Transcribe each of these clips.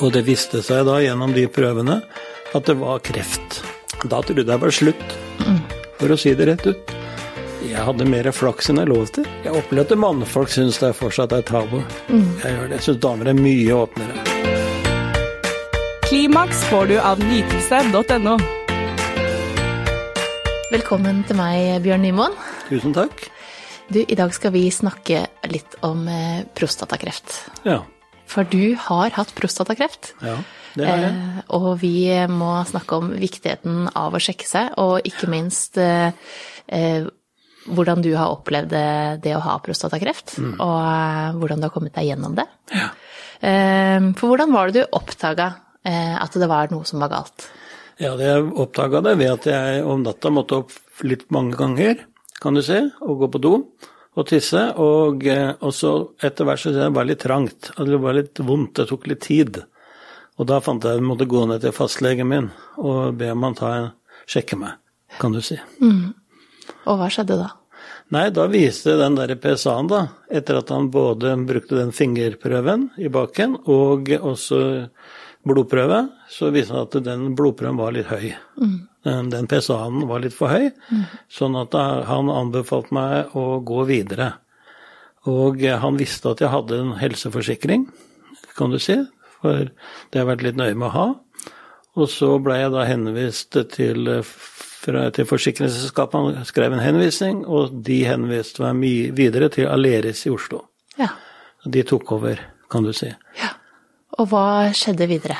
Og det viste seg da gjennom de prøvene at det var kreft. Da trodde jeg var slutt, for å si det rett ut. Jeg hadde mer flaks enn jeg lov til. Jeg opplevde at mannfolk syns det fortsatt er tabu. Jeg gjør det. Jeg syns damer er mye åpnere. Klimaks får du av nytelse.no. Velkommen til meg, Bjørn Nymoen. Tusen takk. Du, I dag skal vi snakke litt om eh, prostatakreft. Ja. For du har hatt prostatakreft. ja det har jeg. Eh, og vi må snakke om viktigheten av å sjekke seg, og ikke minst eh, eh, hvordan du har opplevd det, det å ha prostatakreft, og eh, hvordan du har kommet deg gjennom det. Ja. for hvordan var det du oppdaga eh, at det var noe som var galt? Ja, det jeg oppdaga det ved at jeg om natta måtte opp litt mange ganger, kan du se, og gå på do og tisse. Og, eh, og så etter hvert så det var litt trangt, det var litt vondt, det tok litt tid. Og da fant jeg at jeg måtte gå ned til fastlegen min og be om han ta en, sjekke meg, kan du si. Og hva skjedde da? Nei, da viste den der PSA-en, da, etter at han både brukte den fingerprøven i baken og også blodprøve, så viste han at den blodprøven var litt høy. Den, den PSA-en var litt for høy, sånn at han anbefalte meg å gå videre. Og han visste at jeg hadde en helseforsikring, kan du si, for det har jeg vært litt nøye med å ha. Og så ble jeg da henvist til, fra, til forsikringsselskapet, han skrev en henvisning, og de henviste meg mye videre til Aleris i Oslo. Ja. De tok over, kan du si. ja. Og hva skjedde videre?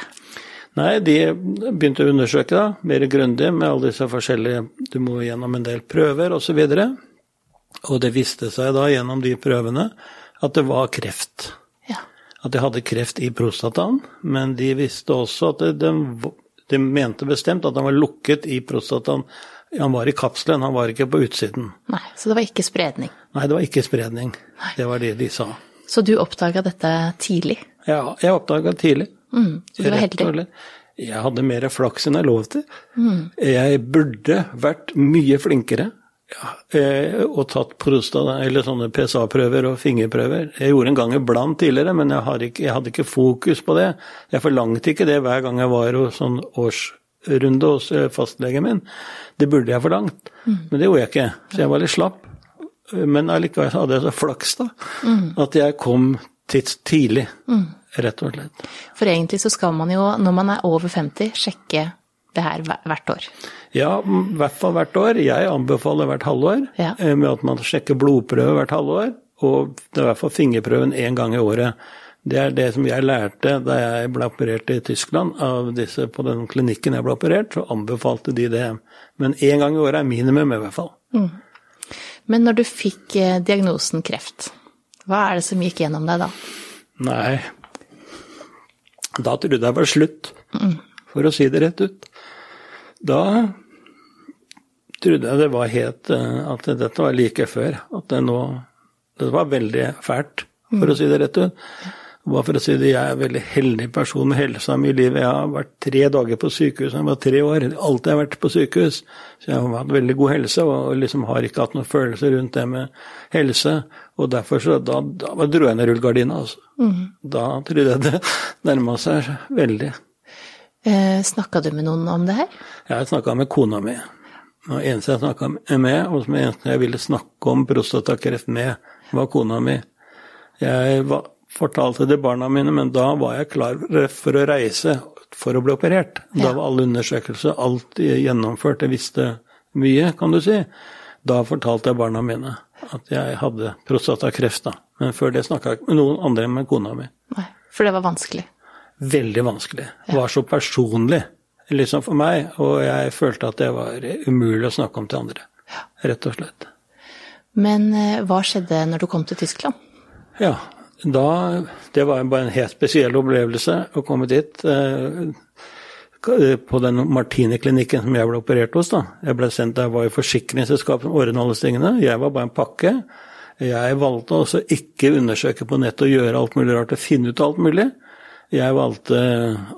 Nei, de begynte å undersøke da, mer grundig med alle disse forskjellige Du må gjennom en del prøver osv. Og, så og det viste seg da gjennom de prøvene at det var kreft. Ja. At jeg hadde kreft i prostataen, men de visste også at den, de mente bestemt at den var lukket i prostataen. Han var i kapselen, han var ikke på utsiden. Nei, så det var ikke spredning. Nei, det var ikke spredning. Det var det de sa. Så du oppdaga dette tidlig? Ja, jeg oppdaga tidlig. Mm, så du var heldig? Jeg hadde mer flaks enn jeg lov til. Jeg burde vært mye flinkere ja, eh, og tatt prosta, eller sånne PSA-prøver og fingerprøver. Jeg gjorde en gang iblant tidligere, men jeg, har ikke, jeg hadde ikke fokus på det. Jeg forlangte ikke det hver gang jeg var hos sånn årsrunde hos eh, fastlegen min. Det burde jeg forlangt, men det gjorde jeg ikke. Så jeg var litt slapp. Men allikevel hadde jeg så flaks, da, at jeg kom tids tidlig, rett og slett. For egentlig så skal man jo, når man er over 50, sjekke det her hvert år. Ja, i hvert fall hvert år. Jeg anbefaler hvert halvår, Ja. eh, med at man sjekker blodprøve hvert halvår, og i hvert fall fingerprøven én gang i året. Det er det som jeg lærte da jeg ble operert i Tyskland av disse på den klinikken jeg ble operert, så anbefalte de det. Men én gang i året er minimum, i hvert fall. Men når du fikk eh, diagnosen kreft, hva er det som gikk gjennom deg da? Nei, da trodde jeg var slutt, for å si det rett ut. Da trodde jeg det var helt eh, At dette var like før. At det nå Det var veldig fælt, for å si det rett ut. Bare for å si det, jeg er en veldig heldig person med helsa mi i livet. Jeg har vært tre dager på sykehus da jeg var tre år. Alltid har jeg vært på sykehus. Så jeg har hatt veldig god helse og liksom har ikke hatt noen følelser rundt det med helse. Og derfor så da, da dro jeg ned rullegardina, altså. Da trodde jeg det nærma seg veldig. Eh, Snakka du med noen om det her? Jeg snakka med kona mi. Og eneste jeg snakka med, og som eneste jeg ville snakke om prostatakreft med, var kona mi. Jeg var, fortalte det barna mine, men da var jeg klar for å reise for å bli operert. Da var alle undersøkelser, alt gjennomført, jeg visste mye, kan du si. Da fortalte jeg barna mine at jeg hadde prostatakreft, da. Men før det snakka jeg ikke med noen andre enn med kona mi. Nei, for det var vanskelig. Veldig vanskelig. Det var så personlig liksom for meg, og jeg følte at det var umulig å snakke om til andre. Rett og slett. Men eh, hva skjedde når du kom til Tyskland? Ja, da Det var bare en helt spesiell opplevelse å komme dit. eh, På den Martini-klinikken som jeg ble operert hos. da. Jeg ble sendt, Jeg var i forsikringsselskap som ordnet alle tingene. Jeg var bare en pakke. Jeg valgte også ikke undersøke på nettet og gjøre alt mulig rart og finne ut alt mulig. Jeg valgte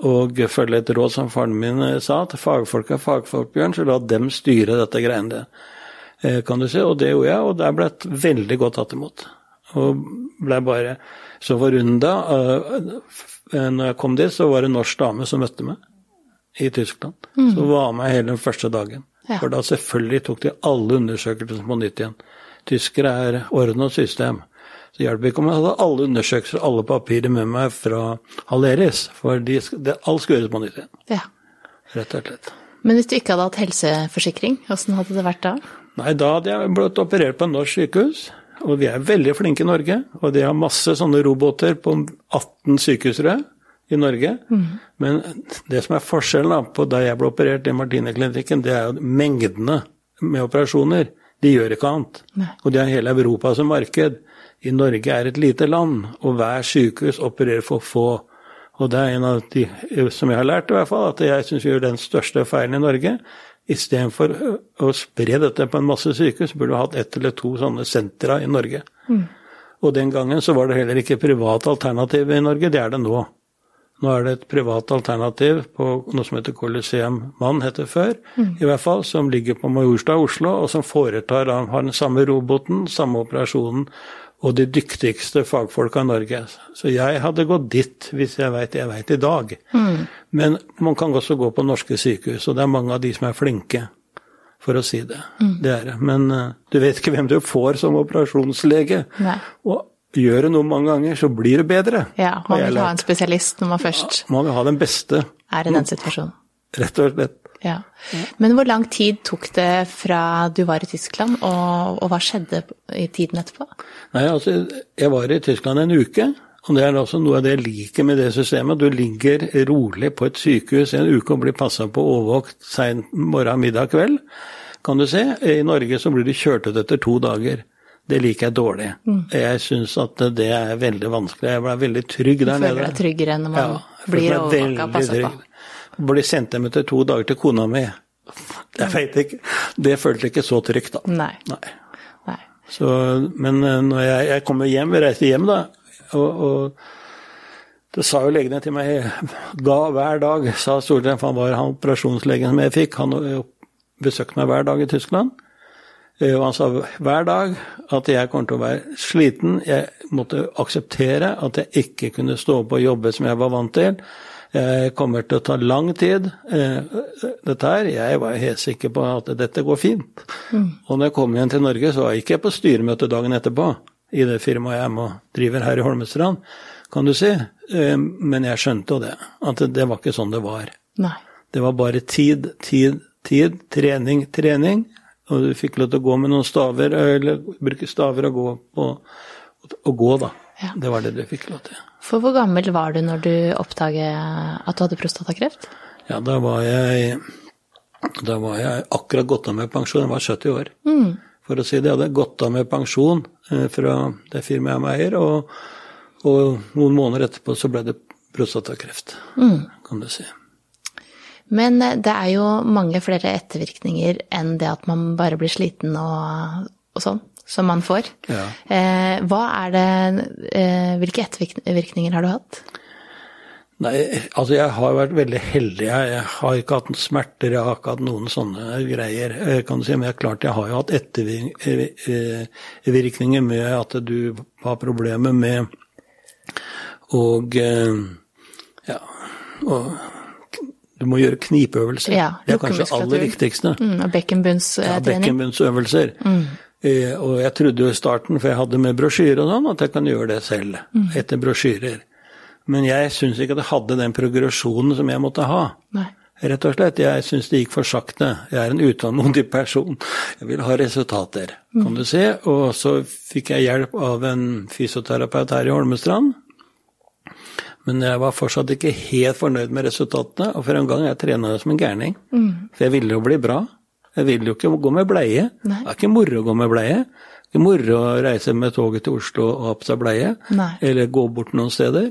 å følge et råd som faren min sa, at fagfolk er fagfolk, Bjørn, så la dem styre dette greiene. Eh, Kan du si, Og det gjorde jeg, og der ble jeg veldig godt tatt imot. Og blei bare så forunda. Når jeg kom dit, så var det en norsk dame som møtte meg i Tyskland. Mm. Som var med hele den første dagen. Ja. For da selvfølgelig tok de alle undersøkelser på nytt igjen. Tyskere er orden og system. Så hjelper ikke om jeg hadde alle undersøkelser, alle papirer med meg fra Haleris, for de, det, alt skal gjøres på nytt igjen. Ja. Rett og slett. Men hvis du ikke hadde hatt helseforsikring, hvordan hadde det vært da? Nei, da hadde jeg blitt operert på en norsk sykehus. Og vi er veldig flinke i Norge, og de har masse sånne roboter på 18 sykehus, i Norge. Mm. Men det som er forskjellen da, på da jeg ble operert i Martine-klinikken, det er jo mengdene med operasjoner. De gjør ikke annet. Nei. Og de har hele Europa som marked. I Norge er et lite land, og hver sykehus opererer for få. Og det er en av de som jeg har lært, i hvert fall, at jeg syns vi gjør den største feilen i Norge. Istedenfor å spre dette på en masse sykehus, burde du hatt ett eller to sånne sentra i Norge. Mm. Og den gangen så var det heller ikke privat alternativ i Norge, det er det nå. Nå er det et privat alternativ på noe som heter Coliseum Mann, heter før, mm. i hvert fall, som ligger på Majorstua Oslo, og som foretar, har den samme roboten, samme operasjonen, og de dyktigste fagfolka i Norge. Så jeg hadde gått dit hvis jeg veit jeg veit i dag. Mm. Men man kan også gå på norske sykehus, og det er mange av de som er flinke, for å si det. Mm. Det er det. Men uh, du vet ikke hvem du får som operasjonslege. Nei. Og gjør det noe mange ganger, så blir det bedre. Ja, man vil ha en spesialist når man først ja, Man vil ha den beste. Er i den situasjonen. Rett og slett. Ja. Men hvor lang tid tok det fra du var i Tyskland, og, og hva skjedde i tiden etterpå? Nei, altså, jeg var i Tyskland en uke. Og det er også noe av det jeg liker med det systemet. Du ligger rolig på et sykehus en uke og blir passa på overvåkt sein morgen, middag, kveld. Kan du se. I Norge så blir du kjørt ut etter to dager. Det liker jeg dårlig. Mm. Jeg syns at det er veldig vanskelig. Jeg ble veldig trygg der nede. Du føler deg tryggere når man ja, blir overvåka og passa på? Blir sendt hjem etter to dager til kona mi. Jeg veit ikke. Det føltes ikke så trygt, da. Nei. Nei. Nei. Så, men eh, når jeg, jeg kommer hjem, vi reiste hjem, da, og, og det sa jo legene til meg ga hver dag, sa Solheim, for han var han operasjonslegen som jeg fikk. Han besøkte meg hver dag i Tyskland. Eh, og han sa hver dag at jeg kommer til å være sliten. Jeg måtte akseptere at jeg ikke kunne stå opp og jobbe som jeg var vant til. Jeg kommer til å ta lang tid, eh, dette her. Jeg var helt sikker på at dette går fint. Mm. Og når jeg kom igjen til Norge, så var jeg ikke på styremøte dagen etterpå i det firmaet jeg må driver her i Holmestrand, kan du si. Eh, men jeg skjønte jo det, at det var ikke sånn det var. Nei. Det var bare tid, tid, tid. Trening, trening. Og du fikk lov til å gå med noen staver, eller bruke staver og gå på og gå, da. Ja. Det var det du fikk lov til. For hvor gammel var du når du oppdaget at du hadde prostatakreft? Ja, da var jeg da var jeg akkurat gått av med pensjon. Jeg var 70 år. Mm. For å si det. Jeg hadde gått av med pensjon eh, fra det firmaet jeg er eier, og, og, noen måneder etterpå så ble det prostatakreft, mm. kan du si. Men eh, det er jo mange flere ettervirkninger enn det at man bare blir sliten og, og sånn som man får. Ja. Eh, hva er det eh, Hvilke ettervirkninger har du hatt? Nei, altså jeg har vært veldig heldig. Jeg har ikke hatt smerter, jeg har ikke hatt noen sånne greier. Eh, kan du si, Men jeg, klart, jeg har jo hatt ettervirkninger med at du har problemer med og ja, og du må gjøre knipeøvelser. Ja, det er kanskje det aller viktigste. Mm, og bekkenbunnstrening. Ja, bekkenbunnsøvelser. Mm. Eh, og jeg trodde jo i starten, for jeg hadde med brosjyre og sånn, at jeg kan gjøre det selv. Mm. Etter brosjyrer. Men jeg syns ikke at jeg hadde den progresjonen som jeg måtte ha. Nei. Rett og slett. Jeg syns det gikk for sakte. Jeg er en utålmodig person. Jeg vil ha resultater, mm. kan du se. Og så fikk jeg hjelp av en fysioterapeut her i Holmestrand. Men jeg var fortsatt ikke helt fornøyd med resultatene, og for en gang jeg trena som en gærning. Mm. For jeg ville jo bli bra. Jeg vil jo ikke gå med bleie. Nei. Det er ikke moro å gå med bleie. Det er ikke moro å reise med toget til Oslo og ha på seg bleie, Nei. eller gå bort noen steder.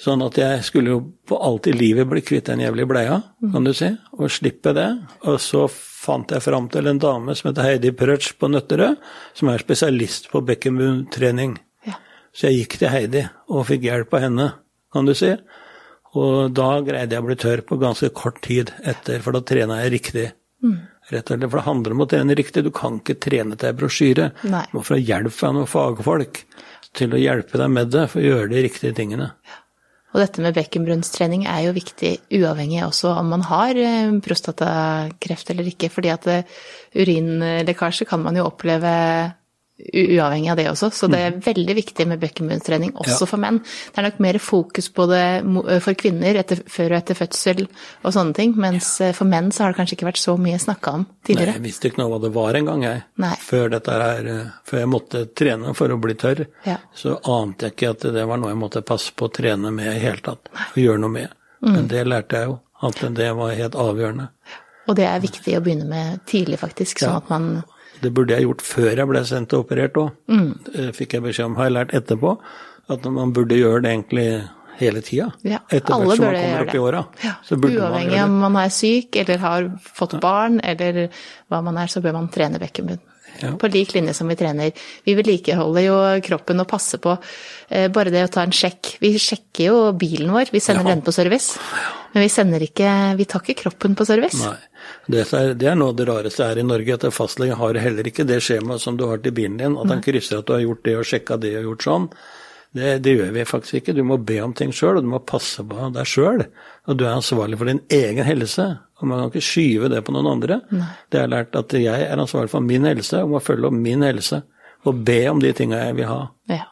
Sånn at jeg skulle jo på alt i livet bli kvitt den jævlige bleia, kan du si, og slippe det. Og så fant jeg fram til en dame som heter Heidi Prøtsch på Nøtterøy, som er spesialist på bekkenbunntrening. Ja. Så jeg gikk til Heidi og fikk hjelp av henne, kan du si. Og da greide jeg å bli tørr på ganske kort tid etter, for da trena jeg riktig. Rett og slett, For det handler om å trene riktig. Du kan ikke trene til ei brosjyre. Du må få hjelp fra noen fagfolk til å hjelpe deg med det, for å gjøre de riktige tingene. Og dette med bekkenbunnstrening er jo viktig uavhengig også om man har eh, prostatakreft eller ikke, fordi at eh, urinlekkasje kan man jo oppleve uavhengig av det også, så det er veldig viktig med bekkenbunnstrening også Ja. for menn. Det er nok mer fokus på det for kvinner etter, før og etter fødsel og sånne ting, mens ja. for menn så har det kanskje ikke vært så mye snakka om tidligere. Nei, jeg visste ikke noe hva det var engang, jeg. Nei. Før, dette her, før jeg måtte trene for å bli tørr, Ja. så ante jeg ikke at det var noe jeg måtte passe på å trene med i hele tatt. Og gjøre noe med. Mm. Men det lærte jeg jo, at det var helt avgjørende. Og det er viktig å begynne med tidlig, faktisk, sånn at man Det burde jeg gjort før jeg ble sendt og operert òg. Mm. Fikk jeg beskjed om, har jeg lært etterpå, at man burde gjøre det egentlig hele tida. Ja, Etter hvert som man kommer opp i åra. Ja, Uavhengig om man er syk eller har fått barn eller hva man er, så bør man trene bekkenbunn. Ja. På lik linje som vi trener. Vi vedlikeholder jo kroppen og passer på eh, bare det å ta en sjekk. Vi sjekker jo bilen vår, vi sender Ja. den på service. Men vi sender ikke, vi tar ikke kroppen på service. Nei. Det er, det er noe av det rareste her i Norge, at fastlegen har heller ikke det skjemaet som du har til bilen din, at han krysser at du har gjort det og sjekka det og gjort sånn. Det, det gjør vi faktisk ikke. Du må be om ting sjøl, og du må passe på deg sjøl. Og du er ansvarlig for din egen helse, og man kan ikke skyve det på noen andre. Det har jeg lært at jeg er ansvarlig for min helse, og må følge opp min helse. Og be om de tinga jeg vil ha. Ja.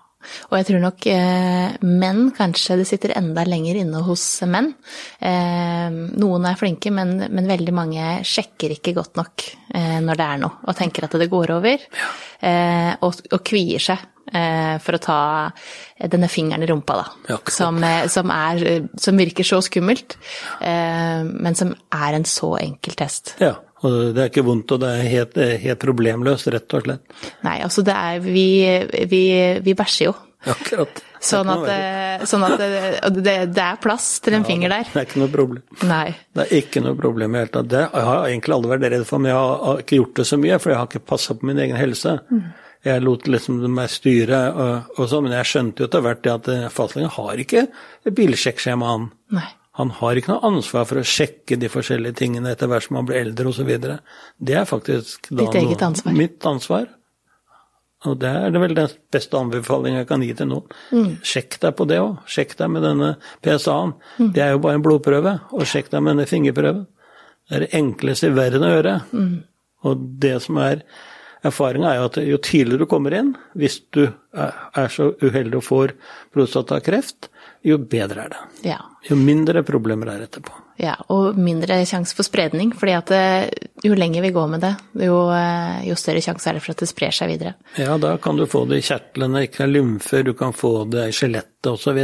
Og jeg tror nok eh, menn kanskje det sitter enda lenger inne hos menn. Eh, noen er flinke, men, men veldig mange sjekker ikke godt nok eh, når det er noe, og tenker at det går over. Eh, og, og kvier seg for å ta denne fingeren i rumpa, da. Ja, som, eh, som, er, eh, som virker så skummelt, eh, men som er en så enkel test. Ja. Og det er ikke vondt, og det er helt, helt problemløst, rett og slett. Nei, altså det er Vi, vi, vi bæsjer jo. Akkurat. Sånn at, eh, sånn at det, det, er plass til en finger der. Det er ikke noe problem. Nei. Det er ikke noe problem i det hele tatt. Det jeg har egentlig aldri vært redd for, men jeg har ikke gjort det så mye, for jeg har ikke passa på min egen helse. Jeg lot liksom meg styre og, og sånn, men jeg skjønte jo etter hvert det at eh, fastlegen har ikke bilsjekkskjema, han. Nei. Han har ikke noe ansvar for å sjekke de forskjellige tingene etter hvert som han blir eldre osv. Det er faktisk da Ditt eget ansvar. mitt ansvar. Og det er det vel den beste anbefalingen jeg kan gi til noen. Mm. Sjekk deg på det òg. Sjekk deg med denne PSA-en. Mm. Det er jo bare en blodprøve. Og sjekk deg med denne fingerprøven. Det er det enkleste i verden å gjøre. Mm. Og det som er Erfaringa er jo at jo tidligere du kommer inn, hvis du er så uheldig og får prostatakreft, jo bedre er det. Ja. Jo mindre problemer er etterpå. ja. Og mindre sjanse for spredning, fordi at eh, jo lenger vi går med det, jo, eh, jo større sjanse er det for at det sprer seg videre. Ja, da kan du få det i kjertlene, ikke lymfer, du kan få det i skjelettet osv.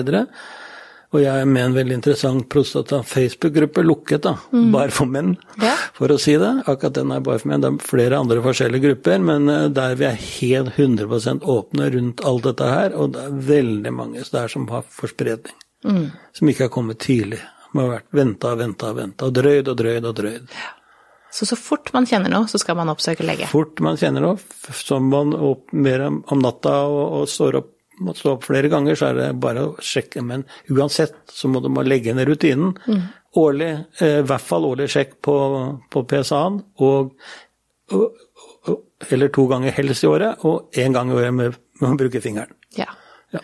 Og jeg er med en veldig interessant prostata-Facebook-gruppe, lukket da, bare for menn, Ja. for å si det. Akkurat den er bare for menn. Det er flere andre forskjellige grupper, men eh, der vi er helt 100% åpne rundt alt dette her, og det er veldig mange der som har forspredning. Som ikke har kommet tidlig. Som har vært venta og venta og venta, og drøyd og drøyd og drøyd. Så så fort man kjenner noe, så skal man oppsøke lege. fort man kjenner noe, som man opp mer om om natta og, og står opp, må stå opp flere ganger, så er det bare å sjekke. Men uansett så må du må legge ned rutinen. Årlig, eh, i hvert fall årlig sjekk på, på PSA-en, og, og, og, eller to ganger helst i året, og én gang i året med, med å bruke fingeren. Ja. Ja.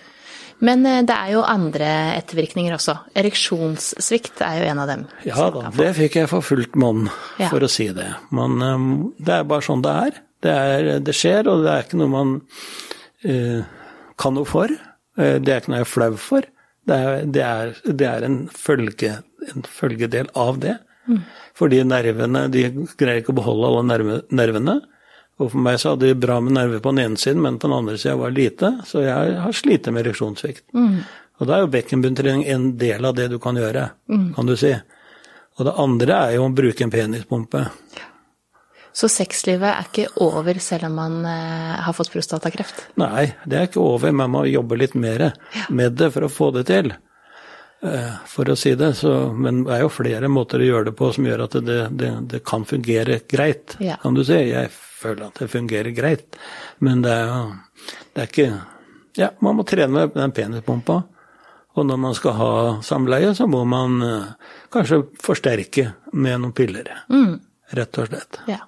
Men eh, det er jo andre ettervirkninger også. Ereksjonssvikt er jo en av dem. Ja da, det fikk jeg for fullt monn, Ja. for å si det. Men um, det er bare sånn det er. Det, er. det skjer, og det er ikke noe man eh, kan noe for. Eh, det er ikke noe jeg er flau for. Det er, det er, det er en, følge, en følgedel av det. Fordi nervene de greier ikke å beholde alle nerve, nervene. Og for meg så hadde de bra med nerver på den ene siden, men på den andre sida var det lite. Så jeg har slitt med ereksjonssvikt. Og da er jo bekkenbunntrening en del av det du kan gjøre, kan du si. Og det andre er jo å bruke en penispumpe. Så sexlivet er ikke over selv om man eh, har fått prostatakreft. Nei, det er ikke over, man må jobbe litt mer med det for å få det til. Eh, For å si det, så, men det er jo flere måter å gjøre det på som gjør at det, det, det kan fungere greit, Ja. kan du si. Jeg føler at det fungerer greit, men det er jo det er ikke Ja, man må trene med den penispumpa. Og når man skal ha samleie, så må man eh, kanskje forsterke med noen piller. rett og slett. Ja.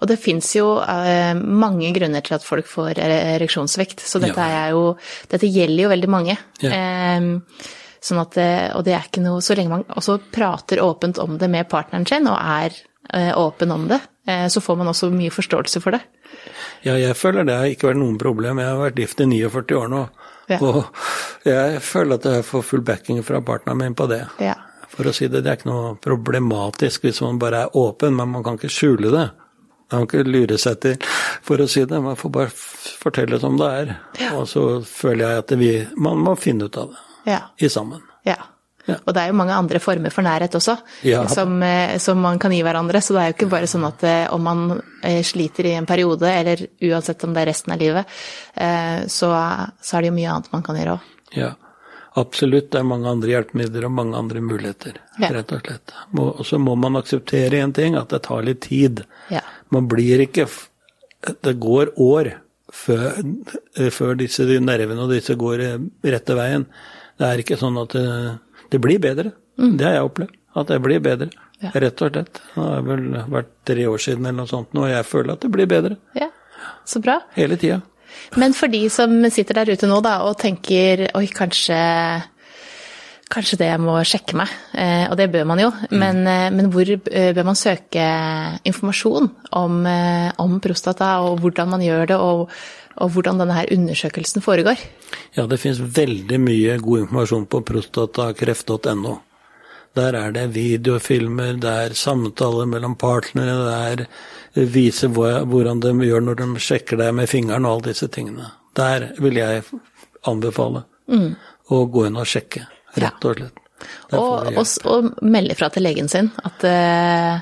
Og det fins jo eh, mange grunner til at folk får ereksjonssvikt, så dette, Ja. er jo, dette gjelder jo veldig mange. Ja. Eh, sånn at og det er ikke noe Så lenge man også prater åpent om det med partneren sin, og er eh, åpen om det, eh, så får man også mye forståelse for det. Ja, jeg føler det har ikke vært noen problem. Jeg har vært gift i 49 år nå. Ja. Og jeg føler at jeg får full backing fra partneren min på det. Ja. For å si det, det er ikke noe problematisk hvis man bare er åpen, men man kan ikke skjule det. Kan ikke lure seg til, for å si det. Man får bare fortelle som det er. Og så føler jeg at vi, man må finne ut av det Ja. i sammen. ja. Ja. Og det er jo mange andre former for nærhet også, Ja. som, eh, som man kan gi hverandre. Så det er jo ikke bare sånn at eh, om man eh, sliter i en periode, eller uansett om det er resten av livet, så, så er det jo mye annet man kan gjøre òg. Ja, absolutt. Det er mange andre hjelpemidler og mange andre muligheter, Ja. rett og slett. Og så må man akseptere en ting, at det tar litt tid. Ja. Man blir ikke Det går år før, før disse nervene og disse går eh, rette veien. Det er ikke sånn at det, det blir bedre. Det har jeg opplevd. At det blir bedre. Mm. Ja. Rett og slett. Det har vel vært tre år siden eller noe sånt nå, og jeg føler at det blir bedre. ja. Så bra. Hele tida. Men for de som sitter der ute nå da, og tenker oi, kanskje Kanskje det jeg må sjekke meg, eh, og det bør man jo. Men, eh, men hvor eh, bør man søke informasjon om, om prostata, og hvordan man gjør det, og, og hvordan denne her undersøkelsen foregår? Ja, det finnes veldig mye god informasjon på prostatakreft.no. Der er det videofilmer, det er samtaler mellom partnere, det er vise hvordan de gjør når de sjekker deg med fingeren og alle disse tingene. Der vil jeg anbefale å gå inn og sjekke, rett og slett. Og, og, og melde fra til legen sin at uh,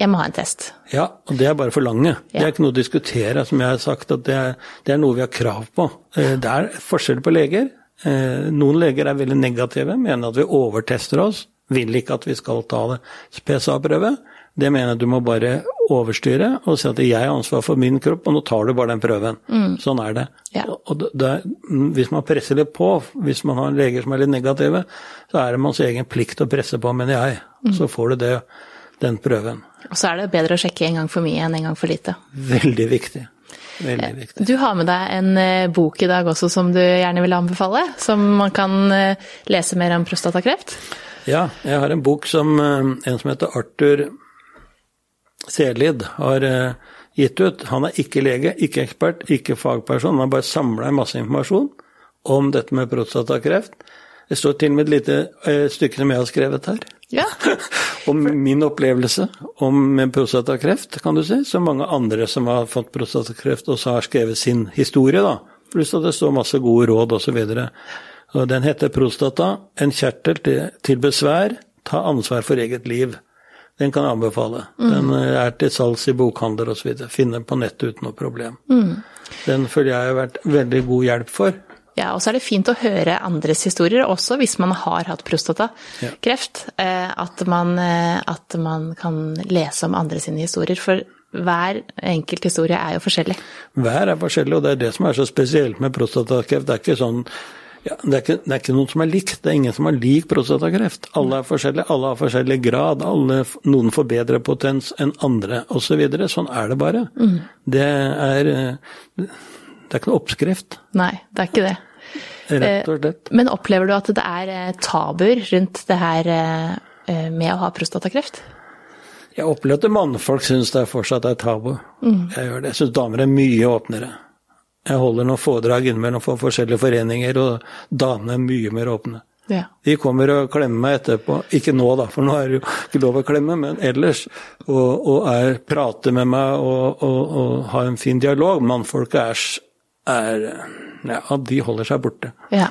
jeg må ha en test. Ja, og det er bare for lange. Det er ikke noe å diskutere, som jeg har sagt, at det er, det er noe vi har krav på. Eh, Det er forskjell på leger. Eh, Noen leger er veldig negative, mener at vi overtester oss, vil ikke at vi skal ta det PSA-prøve. Det mener jeg du må bare overstyre og si at jeg har ansvar for min kropp, og nå tar du bare den prøven. Sånn er det. Ja. Og- det, det, hvis man presser litt på, hvis man har leger som er litt negative, så er det manns egen plikt å presse på, mener jeg. Så får du det, den prøven. Og så er det bedre å sjekke en gang for mye enn en gang for lite. Veldig viktig. Veldig viktig. Du har med deg en eh, bok i dag også som du gjerne vil anbefale, som man kan eh, lese mer om prostatakreft. Ja, jeg har en bok som eh, en som heter Arthur Selid har eh, gitt ut. Han er ikke lege, ikke ekspert, ikke fagperson. Han har bare samla masse informasjon om dette med prostatakreft. Det står til og med et lite eh, stykke som jeg har skrevet her. Ja. Om min opplevelse om med prostatakreft, kan du si. Som mange andre som har fått prostatakreft også har skrevet sin historie, da. Pluss at det står masse gode råd osv. Den heter 'Prostata en kjertel til besvær. Ta ansvar for eget liv'. Den kan jeg anbefale. Den eh, er til salgs i bokhandler osv. Finne på nettet uten noe problem. Den føler jeg har vært veldig god hjelp for. Ja, og så er det fint å høre andres historier, også hvis man har hatt prostatakreft. Ja. At, man, eh, at man kan lese om andre sine historier. For hver enkelt historie er jo forskjellig. Hver er forskjellig, og det er det som er så spesielt med prostatakreft. Det er ikke sånn ja, det, er ikke, det er ikke noen som er likt. Det er ingen som har lik prostatakreft. Alle er forskjellige, alle har forskjellig grad. Alle, noen får bedre potens enn andre, osv. Så videre. sånn er det bare. Det er eh, Det er ikke noe oppskrift, Nei, det er ikke det. rett og slett. Men opplever du at det er eh, tabuer rundt det her eh, eh, med å ha prostatakreft? Jeg opplever at mannfolk syns det fortsatt er tabu. Jeg gjør det. Jeg syns damer er mye åpnere. Jeg holder noen foredrag innimellom for forskjellige foreninger, og damene er mye mer åpne. Ja. De kommer og klemmer meg etterpå. Ikke nå, da, for nå er det jo ikke lov å klemme, men ellers. Og, og er, prater med meg og, og, og har en fin dialog. Mannfolket er, er Ja, de holder seg borte. ja.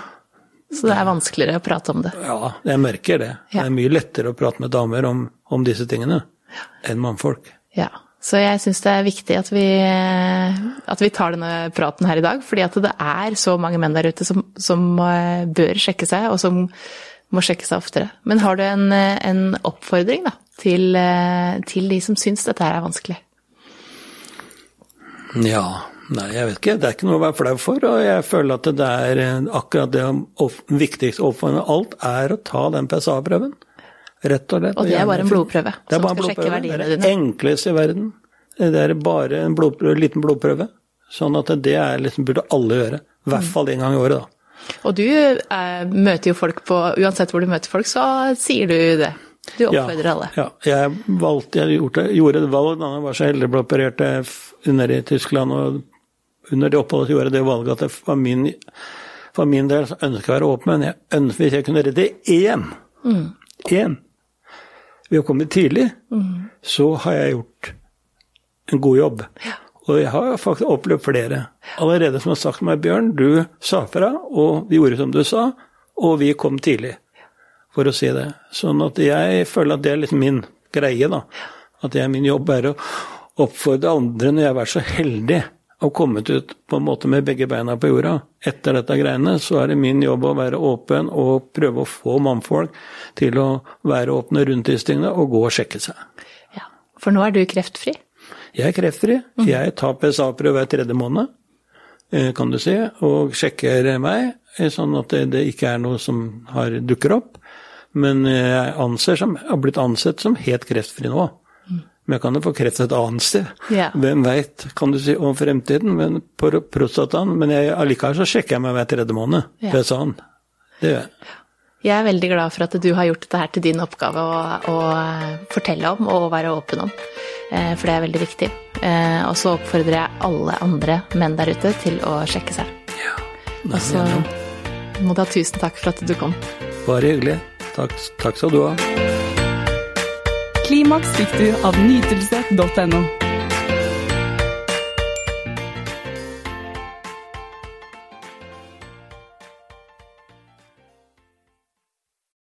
Så det er vanskeligere å prate om det. Ja, jeg merker det. Det er mye lettere å prate med damer om, om disse tingene enn mannfolk. Ja. Så jeg syns det er viktig at vi, at vi tar denne praten her i dag, fordi at det er så mange menn der ute som, som eh, bør sjekke seg, og som må sjekke seg oftere. Men har du en, eh, en oppfordring da, til, eh, til de som syns dette her er vanskelig? Ja, nei, jeg vet ikke. Det er ikke noe å være flau for. Og jeg føler at det er akkurat det viktigste oppfordringen av alt er å ta den PSA-prøven. Rett og slett. Og det er bare en blodprøve Det er bare en blodprøve. Det er det enkleste i verden. Det er bare en blodprøve, liten blodprøve. Sånn at det er liksom, burde alle gjøre. I hvert fall en gang i året, da. Og du eh, møter jo folk på Uansett hvor du møter folk, så sier du det. Du oppfordrer alle. Ja, jeg valgte, jeg gjorde, gjorde et valg da jeg var så heldig å bli operert eh, under i Tyskland. og Under det oppholdet gjorde jeg det valget at det var min, for min del så ønsker jeg å være åpen, men jeg ønsket, hvis jeg kunne redde én, én ved å komme tidlig, så har jeg gjort en god jobb. Og jeg har faktisk opplevd flere. Allerede som har sagt til meg, Bjørn, du sa fra, og vi gjorde som du sa, og vi kom tidlig for å si det. Sånn at jeg føler at det er litt min greie, da. At det er min jobb er å oppfordre andre når jeg har vært så heldig og kommet ut på en måte med begge beina på jorda. Etter dette greiene så er det min jobb å være åpen og prøve å få mannfolk til å være åpne rundt disse tingene og gå og sjekke seg. Ja. For nå er du kreftfri. Jeg er kreftfri. Jeg tar PSA-prøve hver tredje måned, eh, kan du si, og sjekker meg, eh, sånn at det, det ikke er noe som har, dukker opp. Men jeg anser som, har blitt ansett som helt kreftfri nå. Men jeg kan jo få kreft et annet sted. Ja. Hvem veit, kan du si, om fremtiden. Men på prostataen Men jeg, allikevel så sjekker jeg meg hver tredje måned. Ja. Det sa han. Det gjør jeg. Jeg er veldig glad for at du har gjort dette her til din oppgave å, å fortelle om og være åpen om, eh, for det er veldig viktig. Eh, Og så oppfordrer jeg alle andre menn der ute til å sjekke seg. Ja, Og så må du ha tusen takk for at du kom. Bare hyggelig. Takk, takk skal du ha. Klimaks fikk du av nytelse.no.